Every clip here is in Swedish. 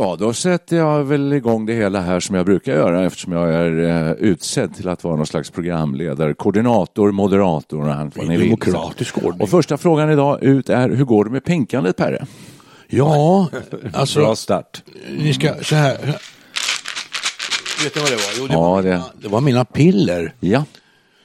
Ja, då sätter jag väl igång det hela här som jag brukar göra eftersom jag är eh, utsedd till att vara någon slags programledare, koordinator, moderator och allt vad ni vill. Demokratisk ordning. Och första frågan idag ut är, hur går det med pinkandet Perre? Ja, alltså, Bra start. ni ska så här. Vet ni vad det var? Jo, det, Ja, var det- mina, det var mina piller Ja,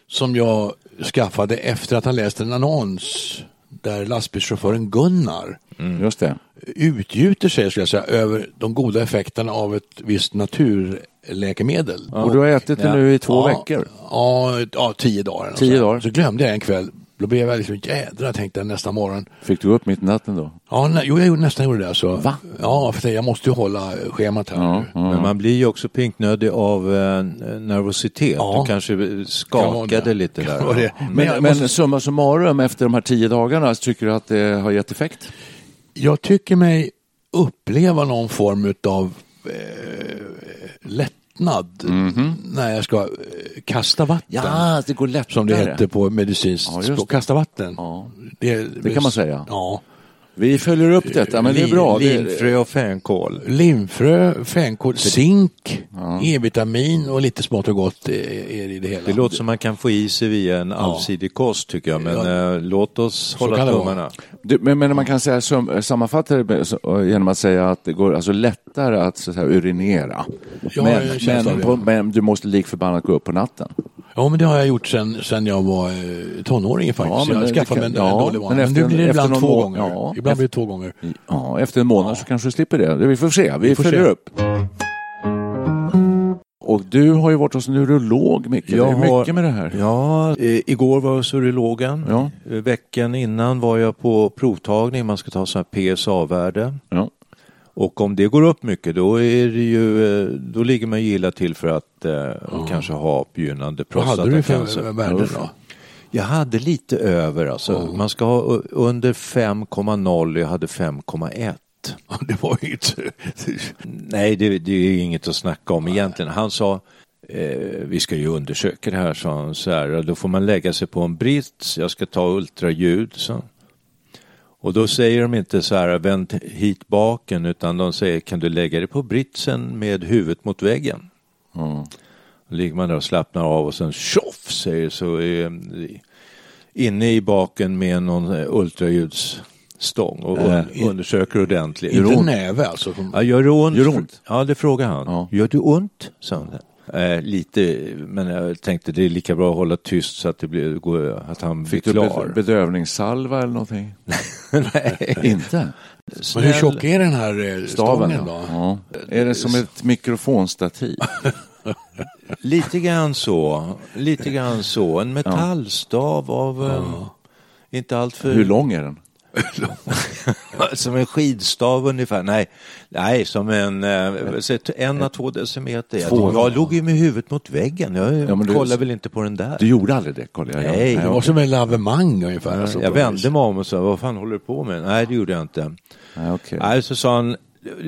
som jag skaffade efter att ha läst en annons där lastbilschauffören Gunnar just det. utgjuter sig skulle jag säga, över de goda effekterna av ett visst naturläkemedel. Och du har ätit det Ja. nu i två ja, veckor. Ja, ja, tio dagar. Tio dagar. Så glömde jag en kväll. Då blev jag liksom jädra tänkte jag nästa morgon. Fick du upp mitt i natten då? Ja, nej, jo, jag gjorde, nästan gjorde det. Alltså. Va? Ja, för jag måste ju hålla schemat här. Ja, nu. ja. Men man blir ju också pinknödig av eh, nervositet. Ja. Du kanske Kan skakade det. lite där. Kan. Ja. Men Men, men måste- summa summarum, efter de här tio dagarna, så tycker du att det har gett effekt? Jag tycker mig uppleva någon form av eh, lättnad när jag ska eh, kasta vatten. det går lättare. Som det heter på medicinskt Ja, språk. Kasta vatten. Ja. Det, Det kan man säga. Ja. Vi följer upp detta, men det är bra. Linfrö och fänkål. Limfrö, fänkål, zink, E-vitamin och lite smått och gott är är det i det hela. Det låter som man kan få i sig via en allsidig kost tycker jag. Men Ja. eh, låt oss hålla tummarna. Du, men, men man kan säga, sum, sammanfatta det genom att säga att det går alltså lättare att så att säga, urinera. Men, men, på, men du måste lik förbannat gå upp på natten. Ja, men det har jag gjort sen, sen jag var eh, tonåring faktiskt. Ja, jag skaffade mig en, ja, dålig vana. men Men, nu blir det ibland två gånger. ja, ibland blir det två gånger. Ja, efter en månad så kanske du slipper det. Vi får se, vi, får följer se. upp. Och du har ju varit hos en urolog, Micke. Det är mycket med det här. Ja, eh, igår var jag hos urologen. Ja. Eh, Veckan innan var jag på provtagning. Man ska ta sån här PSA-värde. Ja. Och om det går upp mycket då är det ju, eh, då ligger man ju illa till för att eh, kanske ha begynnande Vad hade du för prostatacancer. värden då? Jag hade lite över alltså. Man ska ha under 5,0 jag hade 5,1. Det var ju inte... Nej, det, det är inget att snacka om egentligen. Han sa eh, vi ska ju undersöka det här, sa han. Så här, då får man lägga sig på en brits, jag ska ta ultraljud. Så. Och då säger de inte så här, vänd hit baken, utan de säger, kan du lägga dig på britsen med huvudet mot väggen? Ja. Då ligger man där och slappnar av och sen tjoff säger så är inne i baken med någon eh, ultraljudsstång och un- undersöker ordentligt. Inte näve alltså. Ja, gör det ont? Gör ont? Ja, det frågar han. Ja. Gör det ont? sa han. Eh, lite, men jag tänkte det är lika bra att hålla tyst så att, det blir, går, att han Fick blir du klar. bed- bedövningssalva eller någonting? Nej. Inte? Men hur tjock är den här eh, Staven, ja. då? ja. Är det som ett mikrofonstativ? Lite grann så. Lite grann så. En metallstav av... eh, Inte allt för... Hur lång är den? som en skidstav ungefär. Nej, nej som en, eh, en à två decimeter. Jag, Två. jag låg ju med huvudet mot väggen. Jag Ja, men du- kollar väl inte på den där. Du gjorde aldrig det, Carl? Nej, Nej, Det var som en lavemang ungefär. alltså, jag vände mig om och sa, vad fan håller du på med? Nej, det gjorde jag inte. Nej, okej. Nej, så sa han,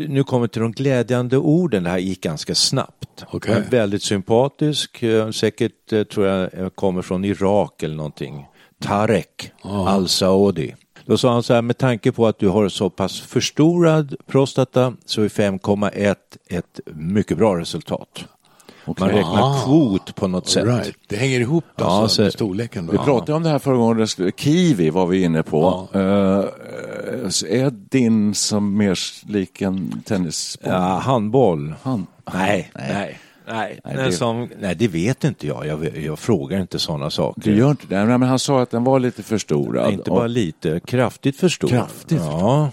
nu kommer till de glädjande orden. Det här gick ganska snabbt. Okej. Men Väldigt sympatisk, eh, säkert eh, tror jag kommer från Irak eller någonting. Tarek al-Saudi. Då sa han så här, med tanke på att du har så pass förstorad prostata så är 5,1 ett mycket bra resultat. Man räknar Ah. kvot på något sätt. right. Det hänger ihop Ja, alltså, så- med storleken. Då. Vi pratade om det här förra gången, kiwi var vi inne på. Eh, eh, är din som mer lik en tennisboll? Ja, handboll. Han. Nej, nej. Nej, Nej, nej, det- som, nej, det vet inte jag. Jag, jag frågar inte sådana saker. Du gör inte det? Nej, men han sa att den var lite förstorad. inte bara lite, kraftigt för stor. Kraftigt för Ja.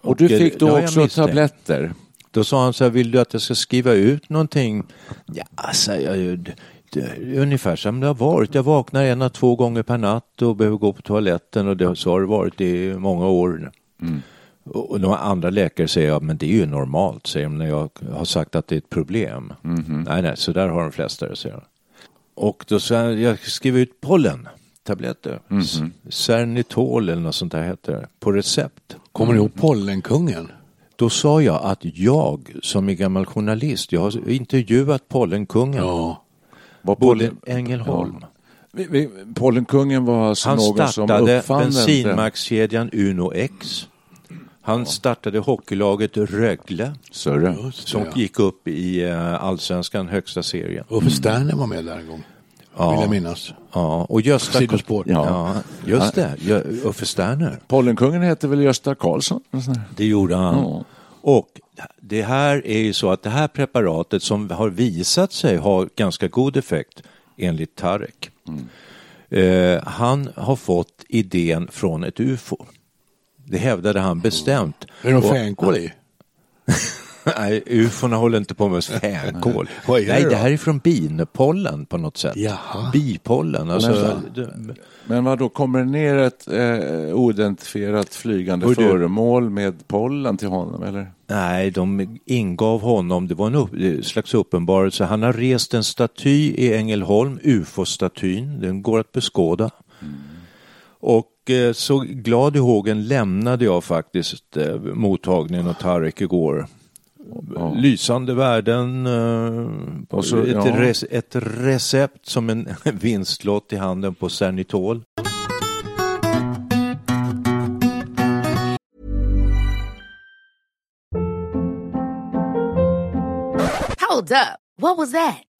och, och du och det- fick då också tabletter. Då sa han så här, vill du att jag ska skriva ut någonting? Ja, säger jag. Det, det, ungefär som det har varit. Jag vaknar en, två gånger per natt och behöver gå på toaletten och det, så har det varit i många år. Och och de andra läkare säger, ja, men det är ju normalt, säger de när jag har sagt att det är ett problem. Nej, nej, så där har de flesta det, säger de. Och då sa jag, jag skriver ut pollen, tabletter. S- Cernitol eller något sånt där heter det, på recept. Kommer du ihåg Pollenkungen? Då sa jag att jag som är gammal journalist, jag har intervjuat pollenkungen, Ja. Var pollen, Ängelholm. vi, vi, pollenkungen var alltså Han någon som startade uppfann den. bensinmackskedjan Uno X. Han startade hockeylaget Rögle Sörre. Som ja. gick upp i eh, allsvenskan högsta serien. Uffe Sterner var med där en gång. Vill jag minnas. Ja, och Gösta... Sidospår. Ja. Ja, just det. Uffe Sterner. Pollenkungen heter väl Gösta Karlsson? Det gjorde han. Ja. Och det här är ju så att det här preparatet som har visat sig ha ganska god effekt enligt Tarek. Eh, han har fått idén från ett UFO. Det hävdade han bestämt. Är det någon Och- fänkål i? Nej, ufona håller inte på med fänkål. Vad är det Nej, då? det här är från binpollen på något sätt. Jaha. Bipollen. Alltså, det, Men vad då kommer det ner ett eh, oidentifierat flygande Hör du- föremål med pollen till honom eller? nej, de ingav honom, det var en upp, slags uppenbarelse. Han har rest en staty i Ängelholm, ufo-statyn. Den går att beskåda. Och eh, så glad i hågen lämnade jag faktiskt eh, mottagningen och Tarek igår. Lysande värden, eh, Och så- ett, ja. res- ett recept som en vinstlott i handen på Cernitol. Hold up. What was that?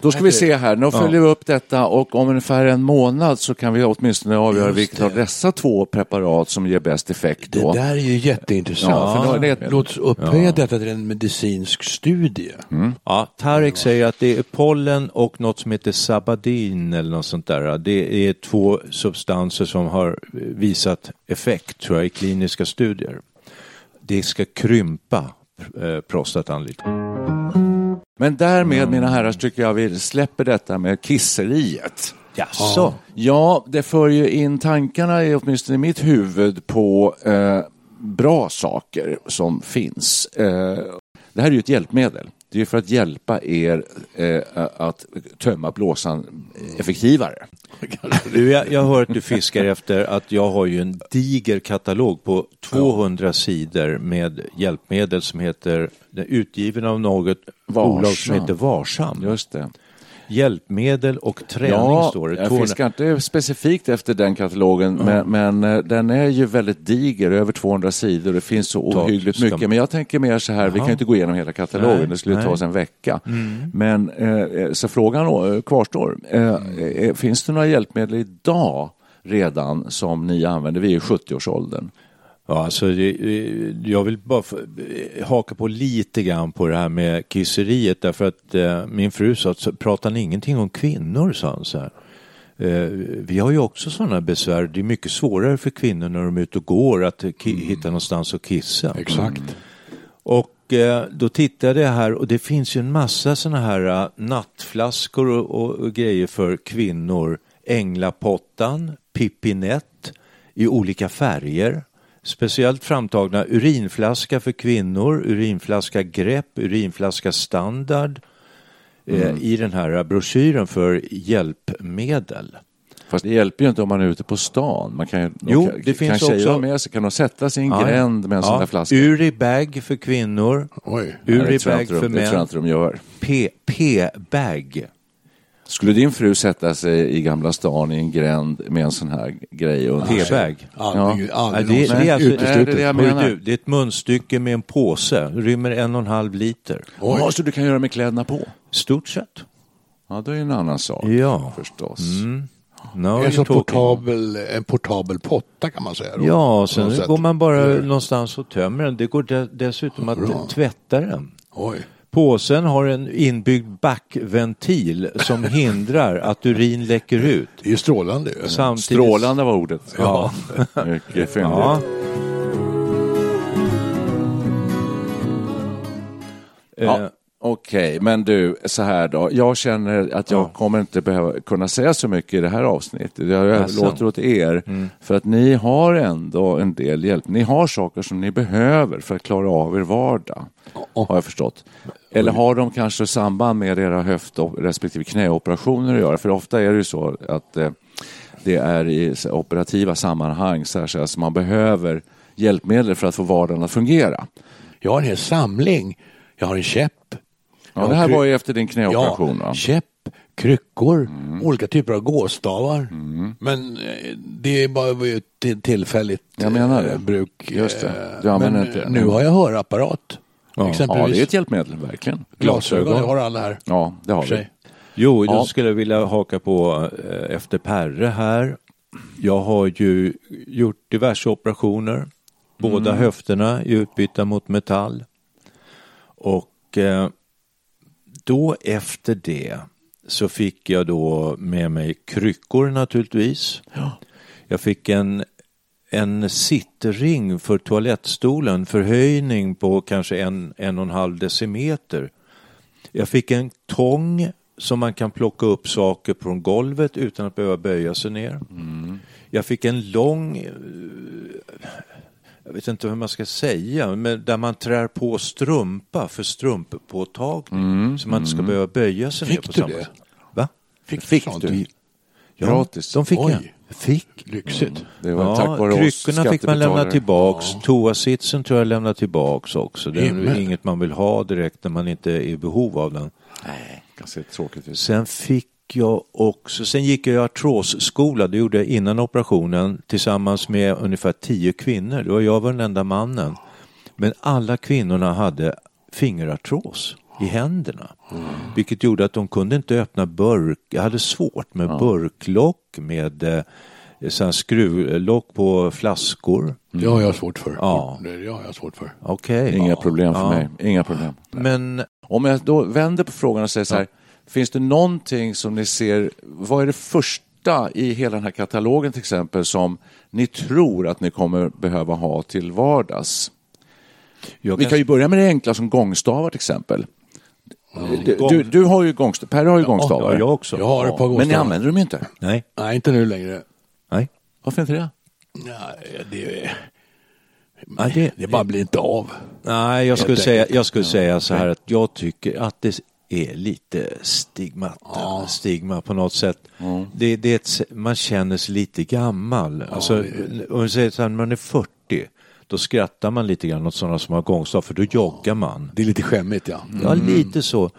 Då ska vi se här, nu följer vi upp detta och om ungefär en månad så kan vi åtminstone avgöra vilket det. av dessa två preparat som ger bäst effekt Det då. där är ju jätteintressant. Ja, det- Låt oss upphöja detta till en medicinsk studie. Ja, Tarek säger att det är pollen och något som heter sabadin eller något sånt där. Det är två substanser som har visat effekt tror jag i kliniska studier. Det ska krympa eh, prostatan lite. Men därmed mina herrar tycker jag vi släpper detta med kisseriet. Jaså? Ja, det för ju in tankarna, åtminstone i mitt huvud, på eh, bra saker som finns. Eh, det här är ju ett hjälpmedel. Det är för att hjälpa er eh, att tömma blåsan effektivare. Du, jag, jag hör att du fiskar efter att jag har ju en diger katalog på 200 sidor med hjälpmedel som heter, utgiven av något bolag som Varsam. heter Varsam. Just det. Hjälpmedel och träning Ja, står det. jag 200 fiskar inte specifikt efter den katalogen, men, men eh, den är ju väldigt diger, över 200 sidor. Det finns så Ta- ohyggligt ska mycket. Men jag tänker mer så här, vi kan ju inte gå igenom hela katalogen, Nej, det skulle ta nej. oss en vecka. Men eh, så frågan eh, kvarstår, eh, eh, finns det några hjälpmedel idag redan som ni använder? Vi är i 70-årsåldern. Ja, alltså, jag vill bara eh, haka på lite grann på det här med kisseriet därför att eh, min fru sa att pratar ni ingenting om kvinnor, sa han så här. Eh, vi har ju också sådana besvär. Det är mycket svårare för kvinnor när de är ute och går att ki- hitta någonstans att kissa. Exakt. Och eh, då tittade jag här och det finns ju en massa sådana här eh, nattflaskor och, och, och grejer för kvinnor. Änglapottan, Pippinett i olika färger. Speciellt framtagna urinflaska för kvinnor, urinflaska grepp, urinflaska standard eh, i den här broschyren för hjälpmedel. Fast det hjälper ju inte om man är ute på stan. Man kan, Jo, kan, det finns kan också- med sig, kan de sätta sig i en gränd med en sån där flaska? Uribag för kvinnor, uribag för Det tror jag män, inte de gör. P- P-bag. Skulle din fru sätta sig i Gamla stan i en gränd med en sån här grej sig? P-bag. Aldrig, Ja, aldrig det, det, är alltså, uteslutet. det är det är ett munstycke med en påse, rymmer en och en halv liter. Oj. Ja, så du kan göra med kläderna på? Stort sett. Ja, det är ju en annan sak Ja. förstås. No, En portabel, en portabel potta kan man säga. Då, Ja, sen går man bara någonstans och tömmer den. Det går de- dessutom att Bra. tvätta den. Oj. Påsen har en inbyggd backventil som hindrar att urin läcker ut. Det är ju strålande. Samtidigt... Strålande var ordet. Ja. Mycket fyndigt. ja. Ja, Okej, men du, så här då. Jag känner att jag Ja. kommer inte behöva kunna säga så mycket i det här avsnittet. Jag överlåter åt er. För att ni har ändå en del hjälp. Ni har saker som ni behöver för att klara av er vardag. Har jag förstått. Eller har de kanske samband med era höft respektive knäoperationer att göra? För ofta är det ju så att eh, det är i operativa sammanhang här, så man behöver hjälpmedel för att få vardagen att fungera. Jag har en hel samling. Jag har en käpp. Ja, Jag det här var ju efter din knäoperation. Ja, va? käpp, kryckor, Mm. olika typer av gåstavar. Men eh, det är bara ett till- tillfälligt Jag menar det. eh, bruk. Just det. eh, Du använder men inte- eh, nu har jag hörapparat. Ja. Ja, det är ett hjälpmedel, verkligen. glasögon. Jag har alla här. Ja, det har vi. Jo, då Ja. skulle jag vilja haka på eh, efter Perre här. Jag har ju gjort diverse operationer. Båda Mm. höfterna är utbytta mot metall. Och eh, då efter det så fick jag då med mig kryckor naturligtvis. Jag fick en, en sittring för toalettstolen, förhöjning på kanske en, en och en halv decimeter. Jag fick en tång som man kan plocka upp saker från golvet utan att behöva böja sig ner. Jag fick en lång, eh, jag vet inte hur man ska säga, men där man trär på strumpa för strumppåtagning. Så man inte ska behöva böja sig Fick ner på du samma det? sätt. Va? Fick, Fick du? Ja, Gratis. De fick Oj. jag. Fick. Lyxigt. Det var Ja, tack vare oss kryckorna fick man lämna tillbaks. Toasitsen tror jag lämna tillbaks också. Det är Himmel. inget man vill ha direkt när man inte är i behov av den. Nej, kan se tråkigt ut. Sen fick jag också, sen gick jag artrosskola, det gjorde jag innan operationen tillsammans med ungefär tio kvinnor. Var jag var den enda mannen. Men alla kvinnorna hade fingerartros i händerna. Vilket gjorde att de kunde inte öppna burk. Jag hade svårt med burklock, med eh, skruvlock på flaskor. Det har jag svårt för. Ja. Det har jag svårt för. Okej. Inga problem för Ja. mig. Inga problem. Men Om jag då vänder på frågan och säger så här, finns det någonting som ni ser, vad är det första i hela den här katalogen till exempel som ni tror att ni kommer behöva ha till vardags? jag Vi kan ju börja med det enkla som gångstavar till exempel. Du, du, du har ju gångstavar, Per har ju gångstavar. Ja, jag också. Jag har ett par Men ni använder dem ju inte. Nej. Nej, inte nu längre. Nej. Varför inte det? Nej, det, Ja, det, det bara blir inte av. Nej, jag skulle, säga, jag skulle säga så här att jag tycker att det är lite stigma, stigma på något sätt. Det, det är ett, man känner sig lite gammal. Alltså, om vi säger så här, när man är 40, då skrattar man lite grann åt sådana som har gångstav, för då joggar man. Det är lite skämmigt ja. Ja, lite så.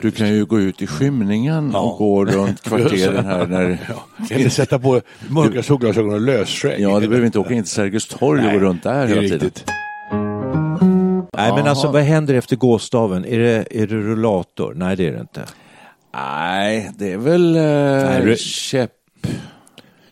Du kan ju gå ut i skymningen och gå runt kvarteren här när... Eller sätta på mörka solglasögon och lösskägg. Ja, du behöver inte åka in till Sergels torg och gå runt där hela tiden. riktigt. Nej, men alltså vad händer efter gåstaven? Är det, är det rullator? Nej, det är det inte. Nej, det är väl eh, det- käpp.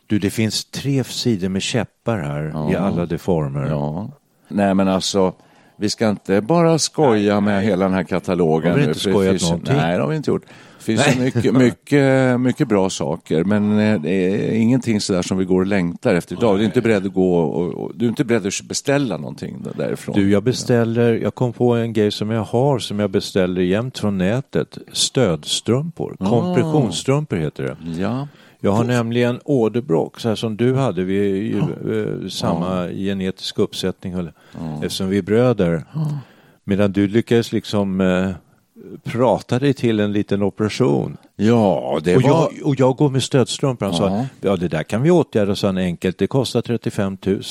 Du, det finns tre sidor med käppar här i alla de former. Ja. Nej, men alltså, vi ska inte bara skoja med hela den här katalogen. Har vi inte nu, skojat finns någonting? Nej, det har vi inte gjort. Det finns mycket, mycket, mycket bra saker, men eh, det är ingenting sådär som vi går och längtar efter idag. Du är inte beredd att gå och, och du är inte beredd att beställa någonting därifrån. Du, jag beställer, jag kom på en grej som jag har som jag beställer jämt från nätet. Stödstrumpor, kompressionsstrumpor heter det. Ja. Jag har nämligen åderbråck, så här som du hade. Vi är ju eh, samma genetiska uppsättning, eller, eftersom vi är bröder. Medan du lyckades liksom eh, prata dig till en liten operation. ja, det Och var... jag, och jag går med stödstrumpor. Han sa, Ja. ja det där kan vi åtgärda så enkelt, det kostar 35 000.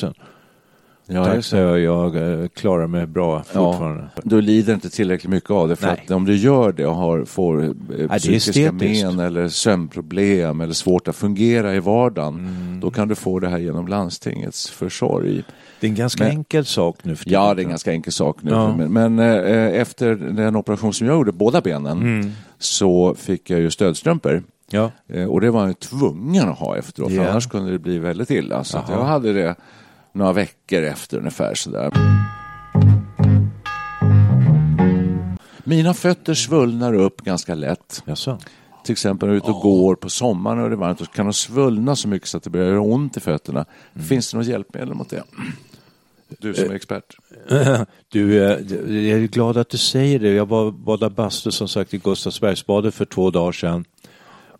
Ja, Tack så jag, jag eh, klarar mig bra fortfarande. Ja, du lider inte tillräckligt mycket av det. För Nej. att om du gör det och har, får eh, psykiska men eller sömnproblem eller svårt att fungera i vardagen, Mm. då kan du få det här genom landstingets försorg. Det är en ganska Men- enkel sak nu för tiden. Ja, det är en ganska enkel sak nu. Ja. Men, men eh, efter den operation som jag gjorde, båda benen, Mm. så fick jag ju stödstrumpor. Ja. Eh, Och det var ju tvungen att ha efteråt, för Ja. annars kunde det bli väldigt illa. Så jag hade det några veckor efter ungefär sådär. Mina fötter svullnar upp ganska lätt. Jaså? Till exempel när jag är ute och går på sommaren och det är varmt, så kan de svullna så mycket så att det börjar göra ont i fötterna. Mm. Finns det något hjälpmedel mot det? Du som är expert. Du, eh, jag är glad att du säger det. Jag var badade bastu som sagt i Gustavsbergsbadet för två dagar sedan.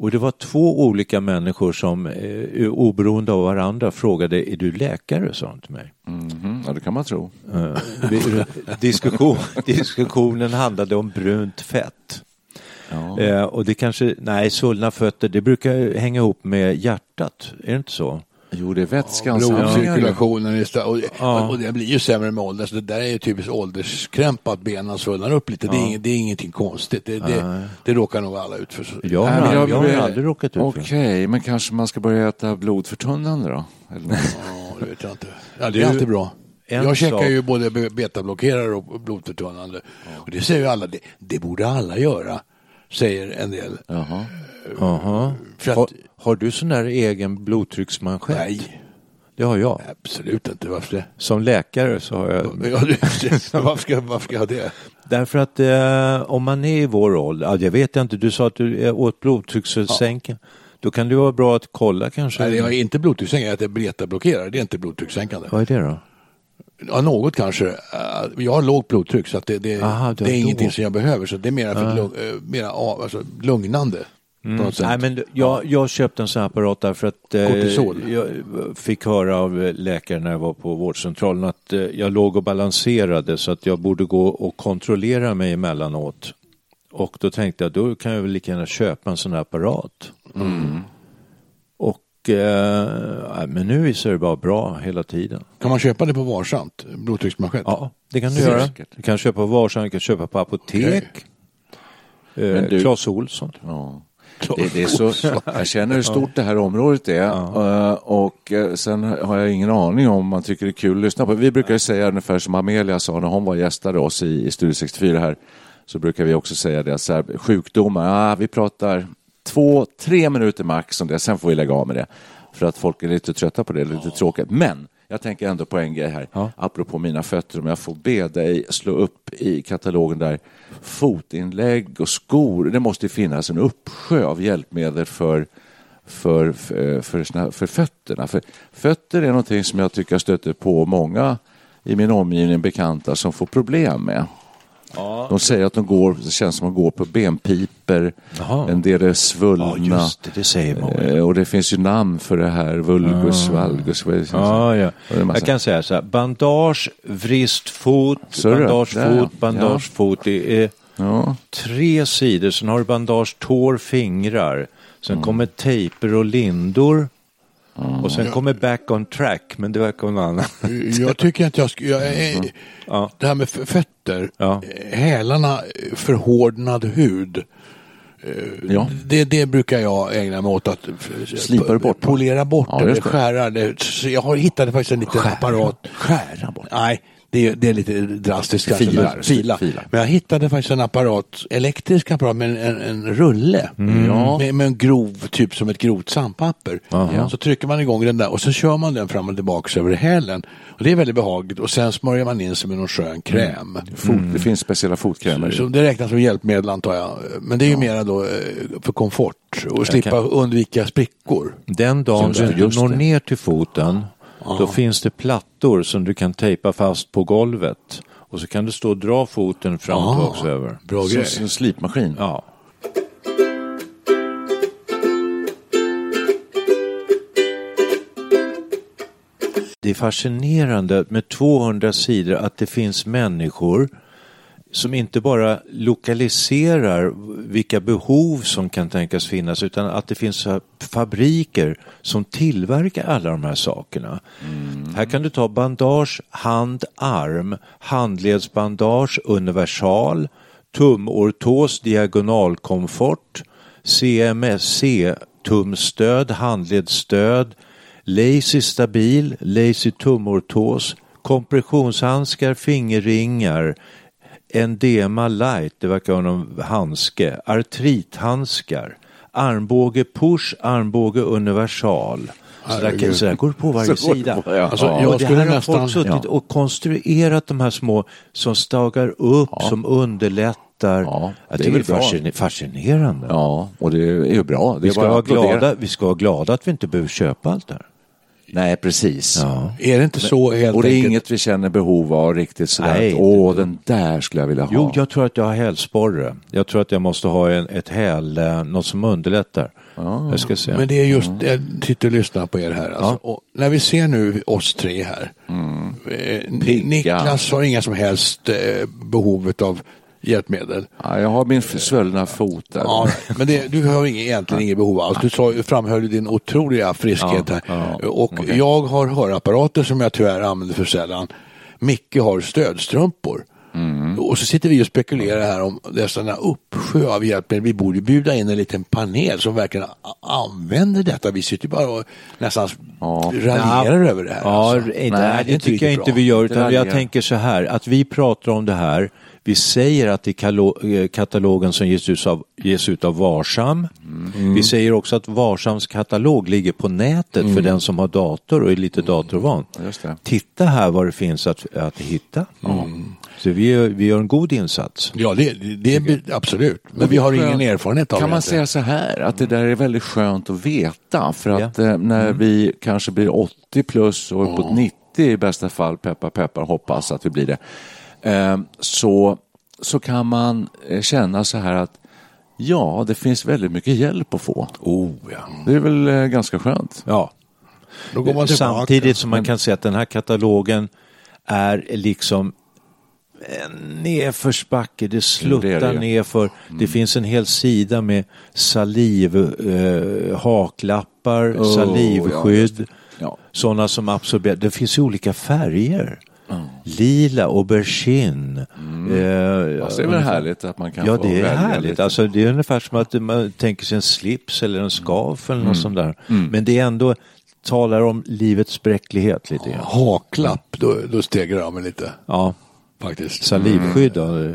Och det var två olika människor som eh, oberoende av varandra frågade, är du läkare? sa de till mig. Mhm, Ja, det kan man tro. Eh, diskussion, diskussionen handlade om brunt fett. Ja. Eh, och det kanske, nej, svullna fötter, det brukar hänga ihop med hjärtat, är det inte så? Jo, det är vätskans ja, Blodcirkulationen är och, Ja. och det blir ju sämre med åldern. Så det där är ju typiskt ålderskrämp att benen svullnar upp lite. Det, är inget, det är ingenting konstigt. Det, det, det råkar nog alla ut för. Jag har, Nej, jag, jag- har aldrig råkat ut för Okej, men kanske man ska börja äta blodförtunnande då? Eller. Ja, det vet jag inte. Ja, det är alltid bra. en Jag sak- ju både be- betablockerare och blodförtunnande. Och det säger ju alla, det, det borde alla göra, säger en del. Jaha. Jaha. För att- Har, har du sån där egen blodtrycksmanschett? Nej, Det har jag. absolut inte. Varför det? Som läkare så har jag Ja, det varför, ska, varför ska jag ha det? Därför att eh, om man är i vår ålder, ja, jag vet inte, du sa att du är åt blodtryckssänkning. Då kan det vara bra att kolla kanske. Nej, jag är inte blodtryckssänkande, jag äter betablockerare. Det är inte blodtryckssänkande. Vad är det då? Ja, något kanske. Eh, Jag har lågt blodtryck så att det, det, Aha, det är ingenting som jag behöver. Så det är mer för att lugn, eh, mera, av- alltså, lugnande. Sätt. Nej, men jag, jag köpte en sån här apparat därför att eh, jag fick höra av eh, läkaren när jag var på vårdcentralen att eh, jag låg och balanserade så att jag borde gå och kontrollera mig emellanåt. Och då tänkte jag, då kan jag väl lika gärna köpa en sån här apparat. Och eh, men nu visar det bara bra hela tiden. Kan man köpa det på Varsamt? Blodtrycksmanschett? Ja, det kan du göra. Du kan köpa på Varsam, du kan köpa på apotek. Men Eh, Clas Ohlson. Ja. Det, det är så, jag känner hur stort det här området är eh, och eh, sen har jag ingen aning om man tycker det är kul att lyssna på. Vi brukar säga ungefär som Amelia sa när hon var gästade oss i, i Studio 64 här så brukar vi också säga det så här, sjukdomar, ja, vi pratar två, tre minuter max om det, sen får vi lägga av med det. För att folk är lite trötta på det, lite tråkigt. Men jag tänker ändå på en grej här, Ja. apropå mina fötter, om jag får be dig slå upp i katalogen där fotinlägg och skor. Det måste ju finnas en uppsjö av hjälpmedel för, för, för, för, såna- för fötterna. För fötter är någonting som jag tycker jag stöter på många i min omgivning bekanta som får problem med. De säger att de går, det känns som att de går på benpiper, Jaha. en del är Ja, svullna. just det, det säger många. Eh, Och det finns ju namn för det här, vulgus, valgus. vad är det som- Ja, ja. Jag kan säga så här, bandage, vristfot, är det. bandage Där, ja. fot, bandage fot. Det är Ja. tre sidor, sen har du bandage tår, fingrar. Sen Mm. kommer tejper och lindor. Och sen kommer back on track, men det verkar vara något annat. Jag tycker att jag ska, jag är, Ja. det här med fötter, Ja. hälarna, förhårdnad hud. eh, Ja. Det, det brukar jag ägna mig åt att Slipar bort? polera bort Ja, det. skära det. Så jag har hittat faktiskt en liten apparat. Skära bort. Nej, det är, det är lite drastiskt kanske. Filar. men- Filar. Filar. Men jag hittade faktiskt en apparat, elektrisk apparat med en, en, rulle. Mm. Ja. Med, med en grov, typ som ett grovt sandpapper. Aha. Så trycker man igång den där och så kör man den fram och tillbaka över hälen. Och det är väldigt behagligt och sen smörjer man in sig med någon skön kräm. Fot, Det finns speciella fotkrämer. Så det räknas som hjälpmedel antar jag. Men det är ju mera då eh, för komfort och slippa undvika sprickor. Den dagen du når ner till foten, då finns det plattor som du kan tejpa fast på golvet. Och så kan du stå och dra foten fram och tillbaka över. Bra grej. som en slipmaskin. Ja. Det är fascinerande med 200 sidor att det finns människor som inte bara lokaliserar vilka behov som kan tänkas finnas utan att det finns fabriker som tillverkar alla de här sakerna. Här kan du ta bandage, hand, arm, handledsbandage, universal, tumortos, diagonalkomfort, CMSC, tumstöd, handledsstöd, Lazy stabil, Lazy tumortos, kompressionshandskar, fingerringar, Endema light, det verkar vara någon handske, artrithandskar, armbåge push, armbåge universal. Så där, så där går det på varje Så sida. på, ja. Alltså, Ja. och det här har nästan- folk suttit och konstruerat de här små som stagar upp, som underlättar. Ja, det är väl det är fascin- fascinerande. Ja, och det är ju bra. Vi ska, vara glada, vi ska vara glada att vi inte behöver köpa allt det här. Nej, precis. Ja. Är det inte så helt Och det är enkelt? inget vi känner behov av riktigt sådär. Nej, att, Åh, den där skulle jag vilja ha. Jo, jag tror att jag har hälsporre. Jag tror att jag måste ha en, ett häl, eh, något som underlättar. Jag ska se. Men det är just, jag sitter och lyssnar på er här. Alltså. Och när vi ser nu oss tre här. Eh, Pigga. Niklas har inga som helst eh, behov av hjälpmedel. Ja, jag har min svullna fot där. Ja, men det, du har ingen, egentligen inget behov alls. Du sa, framhöll din otroliga friskhet Ja, här. ja, och jag har hörapparater som jag tyvärr använder för sällan. Micke har stödstrumpor. Mm. Och så sitter vi och spekulerar här om dessa uppsjö av hjälpmedel. Vi borde bjuda in en liten panel som verkligen använder detta. Vi sitter bara och nästan Ja. raljerar över det här. Ja, alltså. nej, det är det inte tycker jag riktigt inte bra. vi gör. Det Utan jag tänker så här, att vi pratar om det här. Vi säger att i kalo- eh, katalogen som ges ut av, ges ut av Varsam. Mm. Vi säger också att Varsams katalog ligger på nätet för den som har dator och är lite datorvan. Just det. Titta här vad det finns att, att hitta. Så vi gör, vi gör en god insats. Ja, det, det, det absolut. Men vi har ingen erfarenhet av Kan det. man inte. säga så här, att det där är väldigt skönt att veta. För att Ja. eh, när vi kanske blir 80 plus och uppåt 90 i bästa fall, peppar peppar, hoppas att vi blir det. Eh, så, så kan man eh, känna så här att ja, det finns väldigt mycket hjälp att få. Oh, ja. Det är väl eh, ganska skönt. Ja. Då går man tillbaka. Samtidigt som man kan säga att den här katalogen är liksom en nedförsbacke, det sluttar det det nerför. Det finns en hel sida med saliv, eh, haklappar, Oh, salivskydd, Ja. sådana som absorberar. Det finns ju olika färger. Lila, aubergine. Eh, Alltså, det är väl härligt att man kan Ja, få det är välja härligt. lite. Alltså, det är ungefär som att man tänker sig en slips eller en scarf eller Mm. något sånt där. Men det är ändå talar om livets bräcklighet lite grann. Haklapp, då, då stegrar jag mig lite. Ja, Faktiskt. salivskydd då.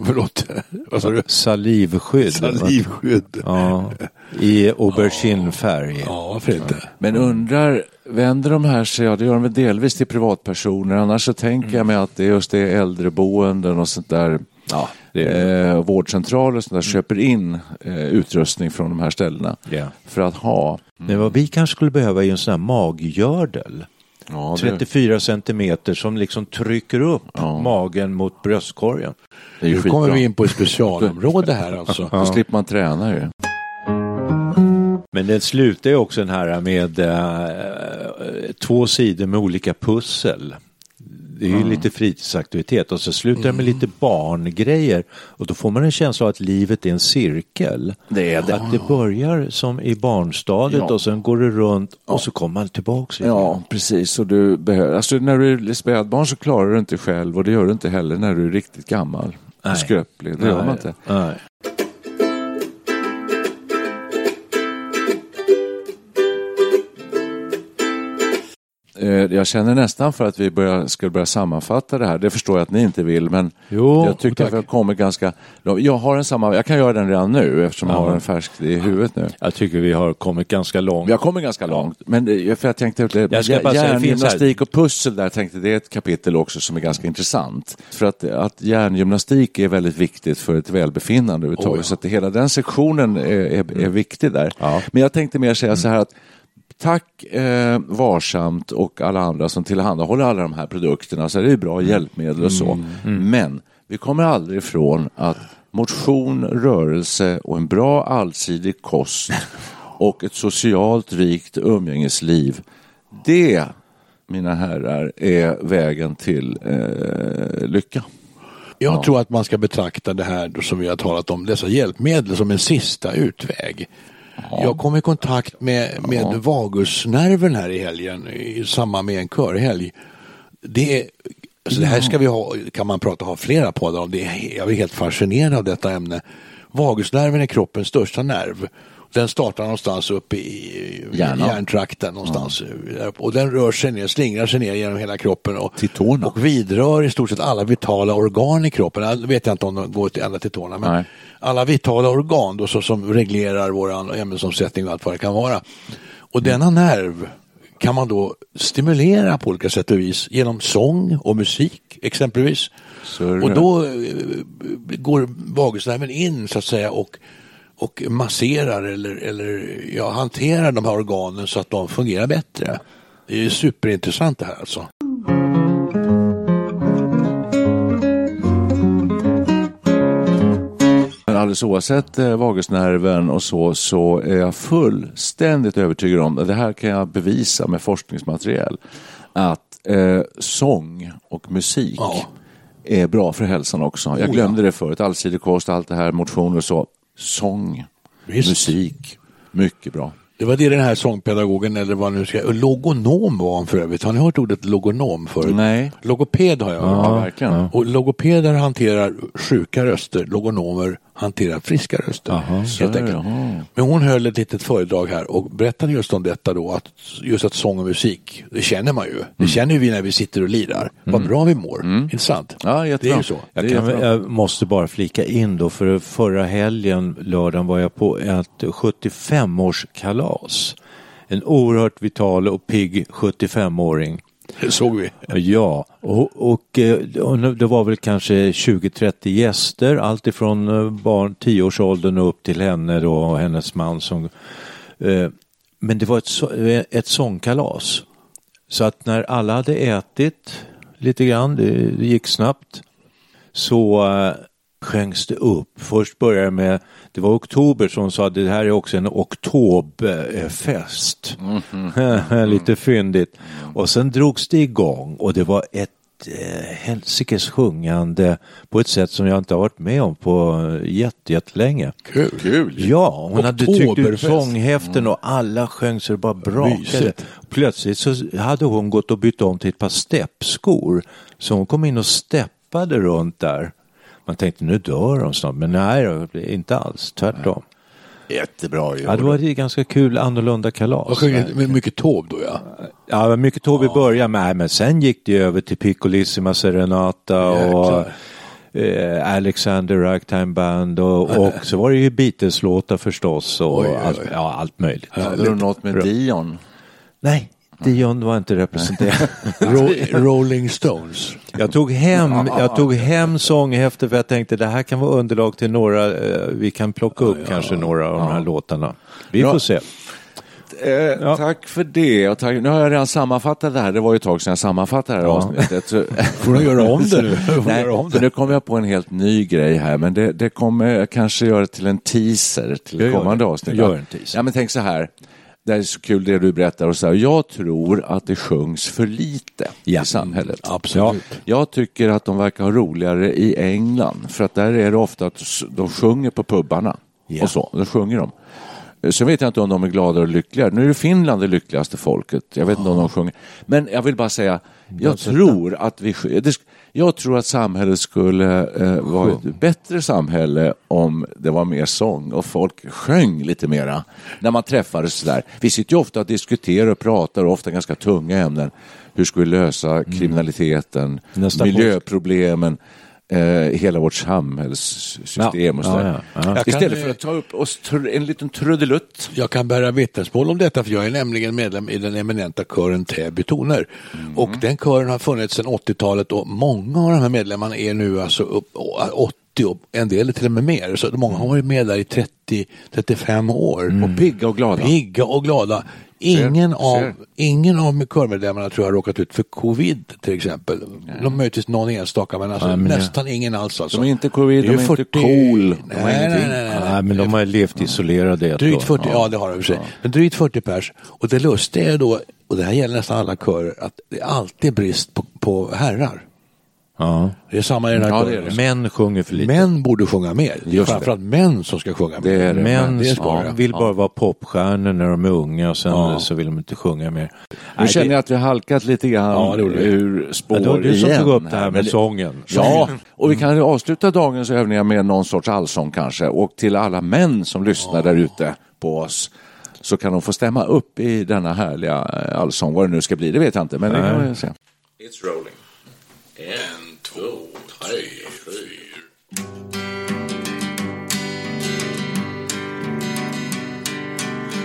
Förlåt, vad sa du? Salivskydd. Salivskydd. Ja, i auberginefärg. Ja, varför inte? Men undrar, vänder de här sig, ja det gör de väl delvis till privatpersoner, annars så tänker jag mig att det är just det äldreboenden och sånt där, Ja, det är eh, vårdcentraler och sånt där köper in eh, utrustning från de här ställena Ja. för att ha. Men vad vi kanske skulle behöva är en sån här maggördel. Ja, det, 34 centimeter som liksom trycker upp Ja. magen mot bröstkorgen. Nu skitbra. kommer vi in på ett specialområde här alltså. Då slipper man träna ju. Men den slutar ju också den här med eh, två sidor med olika pussel. Det är ju lite fritidsaktivitet och så slutar det med lite barngrejer och då får man en känsla av att livet är en cirkel. Det är det. Att det börjar som i barnstadiet Ja. och sen går det runt och så kommer man tillbaks. igen. Ja, precis. Och du behöver, alltså när du är spädbarn så klarar du inte själv och det gör du inte heller när du är riktigt gammal. Nej. Skröplig. Det gör man inte. Nej. Jag känner nästan för att vi börjar, ska börja sammanfatta det här. Det förstår jag att ni inte vill, men Jo, jag tycker tack. att vi har kommit ganska... Jag har en samma... Jag kan göra den redan nu eftersom jag Ja. har den färsk i huvudet nu. Jag tycker vi har kommit ganska långt. Vi har kommit ganska långt, men eh, för jag tänkte Jag ska bara finns hjärngymnastik och pussel där tänkte det är ett kapitel också som är ganska intressant. För att, att hjärngymnastik är väldigt viktigt för ett välbefinnande överhuvudtaget. Oh, ja. Så att hela den sektionen är, är, är viktig där. Ja. Men jag tänkte mer säga så här att Tack eh, Varsamt och alla andra som tillhandahåller alla de här produkterna. Så det är bra hjälpmedel och så. Men vi kommer aldrig ifrån att motion, rörelse och en bra allsidig kost och ett socialt rikt umgängesliv. Det, mina herrar, är vägen till eh, lycka. Jag tror att man ska betrakta det här som vi har talat om, dessa hjälpmedel som en sista utväg. Jag kom i kontakt med, med vagusnerven här i helgen i samband med en körhelg. Det, är, alltså det här ska vi ha, kan man prata ha flera poddar om. Det är, jag är helt fascinerad av detta ämne. Vagusnerven är kroppens största nerv Den startar någonstans uppe i Hjärnan. hjärntrakten någonstans. Och den rör sig ner, slingrar sig ner genom hela kroppen och, Till tårna. och vidrör i stort sett alla vitala organ i kroppen. Jag vet jag inte om de går till, ända till tårna, men Nej. alla vitala organ då, så, som reglerar vår ämnesomsättning och allt vad det kan vara. Och denna nerv kan man då stimulera på olika sätt och vis genom sång och musik exempelvis. Och då eh, går vagusnerven in så att säga och, och masserar eller, eller ja, hanterar de här organen så att de fungerar bättre. Det är superintressant det här alltså. Alldeles oavsett eh, vagusnerven och så, så är jag fullständigt övertygad om, det här kan jag bevisa med forskningsmaterial, att eh, sång och musik Ja. är bra för hälsan också. Jag Oh, glömde det förut, allsidig kost, allt det här, motion och så. Sång, Visst. musik, mycket bra. Det var det den här sångpedagogen eller vad nu ska, logonom var han för övrigt. Har ni hört ordet logonom förut? Nej. Logoped har jag hört. Ja, verkligen. Och logopeder hanterar sjuka röster, logonomer hanterar friska röster. så helt det, enkelt. jaha. Men hon höll ett litet föredrag här och berättade just om detta då, att just att sång och musik, det känner man ju. Det Mm. känner ju vi när vi sitter och lirar. Vad bra vi mår. Inte sant? Ja, det jättebra. är ju så. Det Jag, kan, jag måste bara flika in då, för förra helgen, lördagen, var jag på ett 75-årskalas. En oerhört vital och pigg 75-åring. Det såg vi. Ja, och, och, eh, och det var väl kanske 20-30 gäster, alltifrån eh, barn 10-årsåldern och upp till henne då och hennes man. Som, eh, men det var ett, eh, ett sångkalas. Så att när alla hade ätit lite grann, det, det gick snabbt, så sjöngs det upp. Först började det med, det var oktober som sa att det här är också en oktoberfest. Lite fyndigt. Och sen drogs det igång och det var ett eh, helsikes sjungande på ett sätt som jag inte har varit med om på eh, jätte, jättelänge. Kul. Kul. Ja, hon hade tryckt ut sånghäften och alla sjöng så det bara brakade. Plötsligt så hade hon gått och bytt om till ett par steppskor. Så hon kom in och steppade runt där. Man tänkte nu dör hon snart, men nej, inte alls, tvärtom. Jättebra ju. Ja, det var ett ganska kul annorlunda kalas. Och sjöng med mycket tov då ja. Ja, mycket tåg i början med, men sen gick det över till Piccolissima Serenata och eh, Alexander Ragtime Band och, och så var det ju Beatles-låtar förstås och Oj, oj, oj. Allt, ja, allt möjligt. Hade du något med Dion? Nej, Dion var inte representerad. Ro Rolling Stones. Jag tog hem, jag tog hem sånghäftet för jag tänkte det här kan vara underlag till några, eh, vi kan plocka upp kanske några av de här låtarna. Vi Bra. får se. Eh, Tack för det. Och tack. Nu har jag redan sammanfattat det här. Det var ju ett tag sedan jag sammanfattade det här avsnittet. Så... Får du göra om det nu? Nej, om det? nu kommer jag på en helt ny grej här, men det, det kommer jag kanske göra till en teaser till Jag kommande avsnitt. Gör en teaser. Ja, men tänk så här. Det är så kul det du berättar. Och så här. Jag tror att det sjungs för lite Ja. i samhället. Absolut. Jag tycker att de verkar ha roligare i England. För att där är det ofta att de sjunger på pubbarna. Ja. Och så, då sjunger de. Sen vet jag inte om de är gladare och lyckligare. Nu är Finland det lyckligaste folket. Jag vet inte om de sjunger. Men jag vill bara säga, jag tror att vi... det Jag tror att samhället skulle eh, vara ett bättre samhälle om det var mer sång och folk sjöng lite mera när man träffades sådär. Vi sitter ju ofta och diskuterar och pratar och ofta ganska tunga ämnen. Hur ska vi lösa kriminaliteten, Nästa miljöproblemen, eh, hela vårt samhällssystem och Ja, sådär. ja, ja. Kan, Istället eh, för att ta upp oss en liten trudelutt. Jag kan bära vittnesmål om detta för jag är nämligen medlem i den eminenta kören Täby toner. Och den kören har funnits sedan 80-talet och många av de här medlemmarna är nu alltså upp, 80 och en del till och med mer. Så många har varit med där i 30-35 år. Och pigga och glada. Pigga och glada. Ingen, Ser, av, ser. ingen av körmedlemmarna tror jag har råkat ut för covid till exempel. De möjligtvis någon enstaka men, alltså, Nej, men nästan ingen alls. Alltså. De är inte covid, de är ju inte cool, de har Nej, nej, nej, nej, nej. Nej, men de har levt isolerade Drygt år. 40, ja. det har de för sig. Men drygt 40 pers. Och det lustiga är då, och det här gäller nästan alla körer, att det är alltid brist på, på herrar. Ja. Det är samma i den här Ja, det det. Män sjunger för lite. Män borde sjunga mer. Det är Just det. framförallt män som ska sjunga mer. Det är det. Män det ja, det. vill bara vara popstjärnor när de är unga och sen Ja. så vill de inte sjunga mer. Nu Nej, känner det- jag att vi har halkat lite grann Ja, det ur spår Ja, det var du som igen tog upp det här med sången. Ja, och vi kan ju avsluta dagens övningar med någon sorts allsång kanske. Och till alla män som lyssnar där ute på oss så kan de få stämma upp i denna härliga eh, allsång. Vad det nu ska bli, det vet jag inte. Men det kan vi se. It's rolling. En, två, tre, fyra.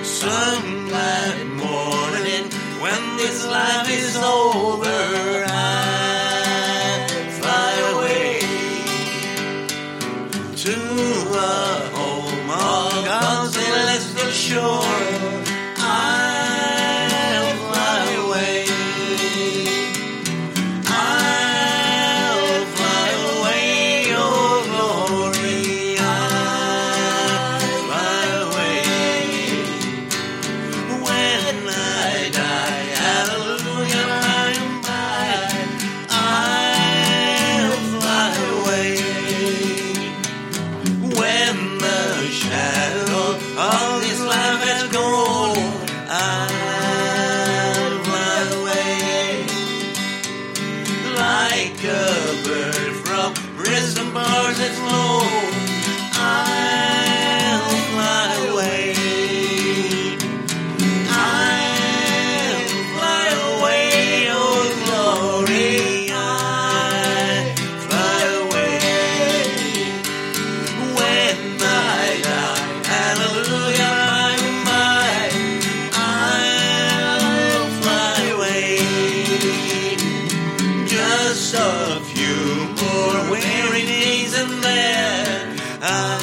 Sunlight morning, when this life is over, I fly away to a home on God's celestial shore. Just a few more weary days and then I'll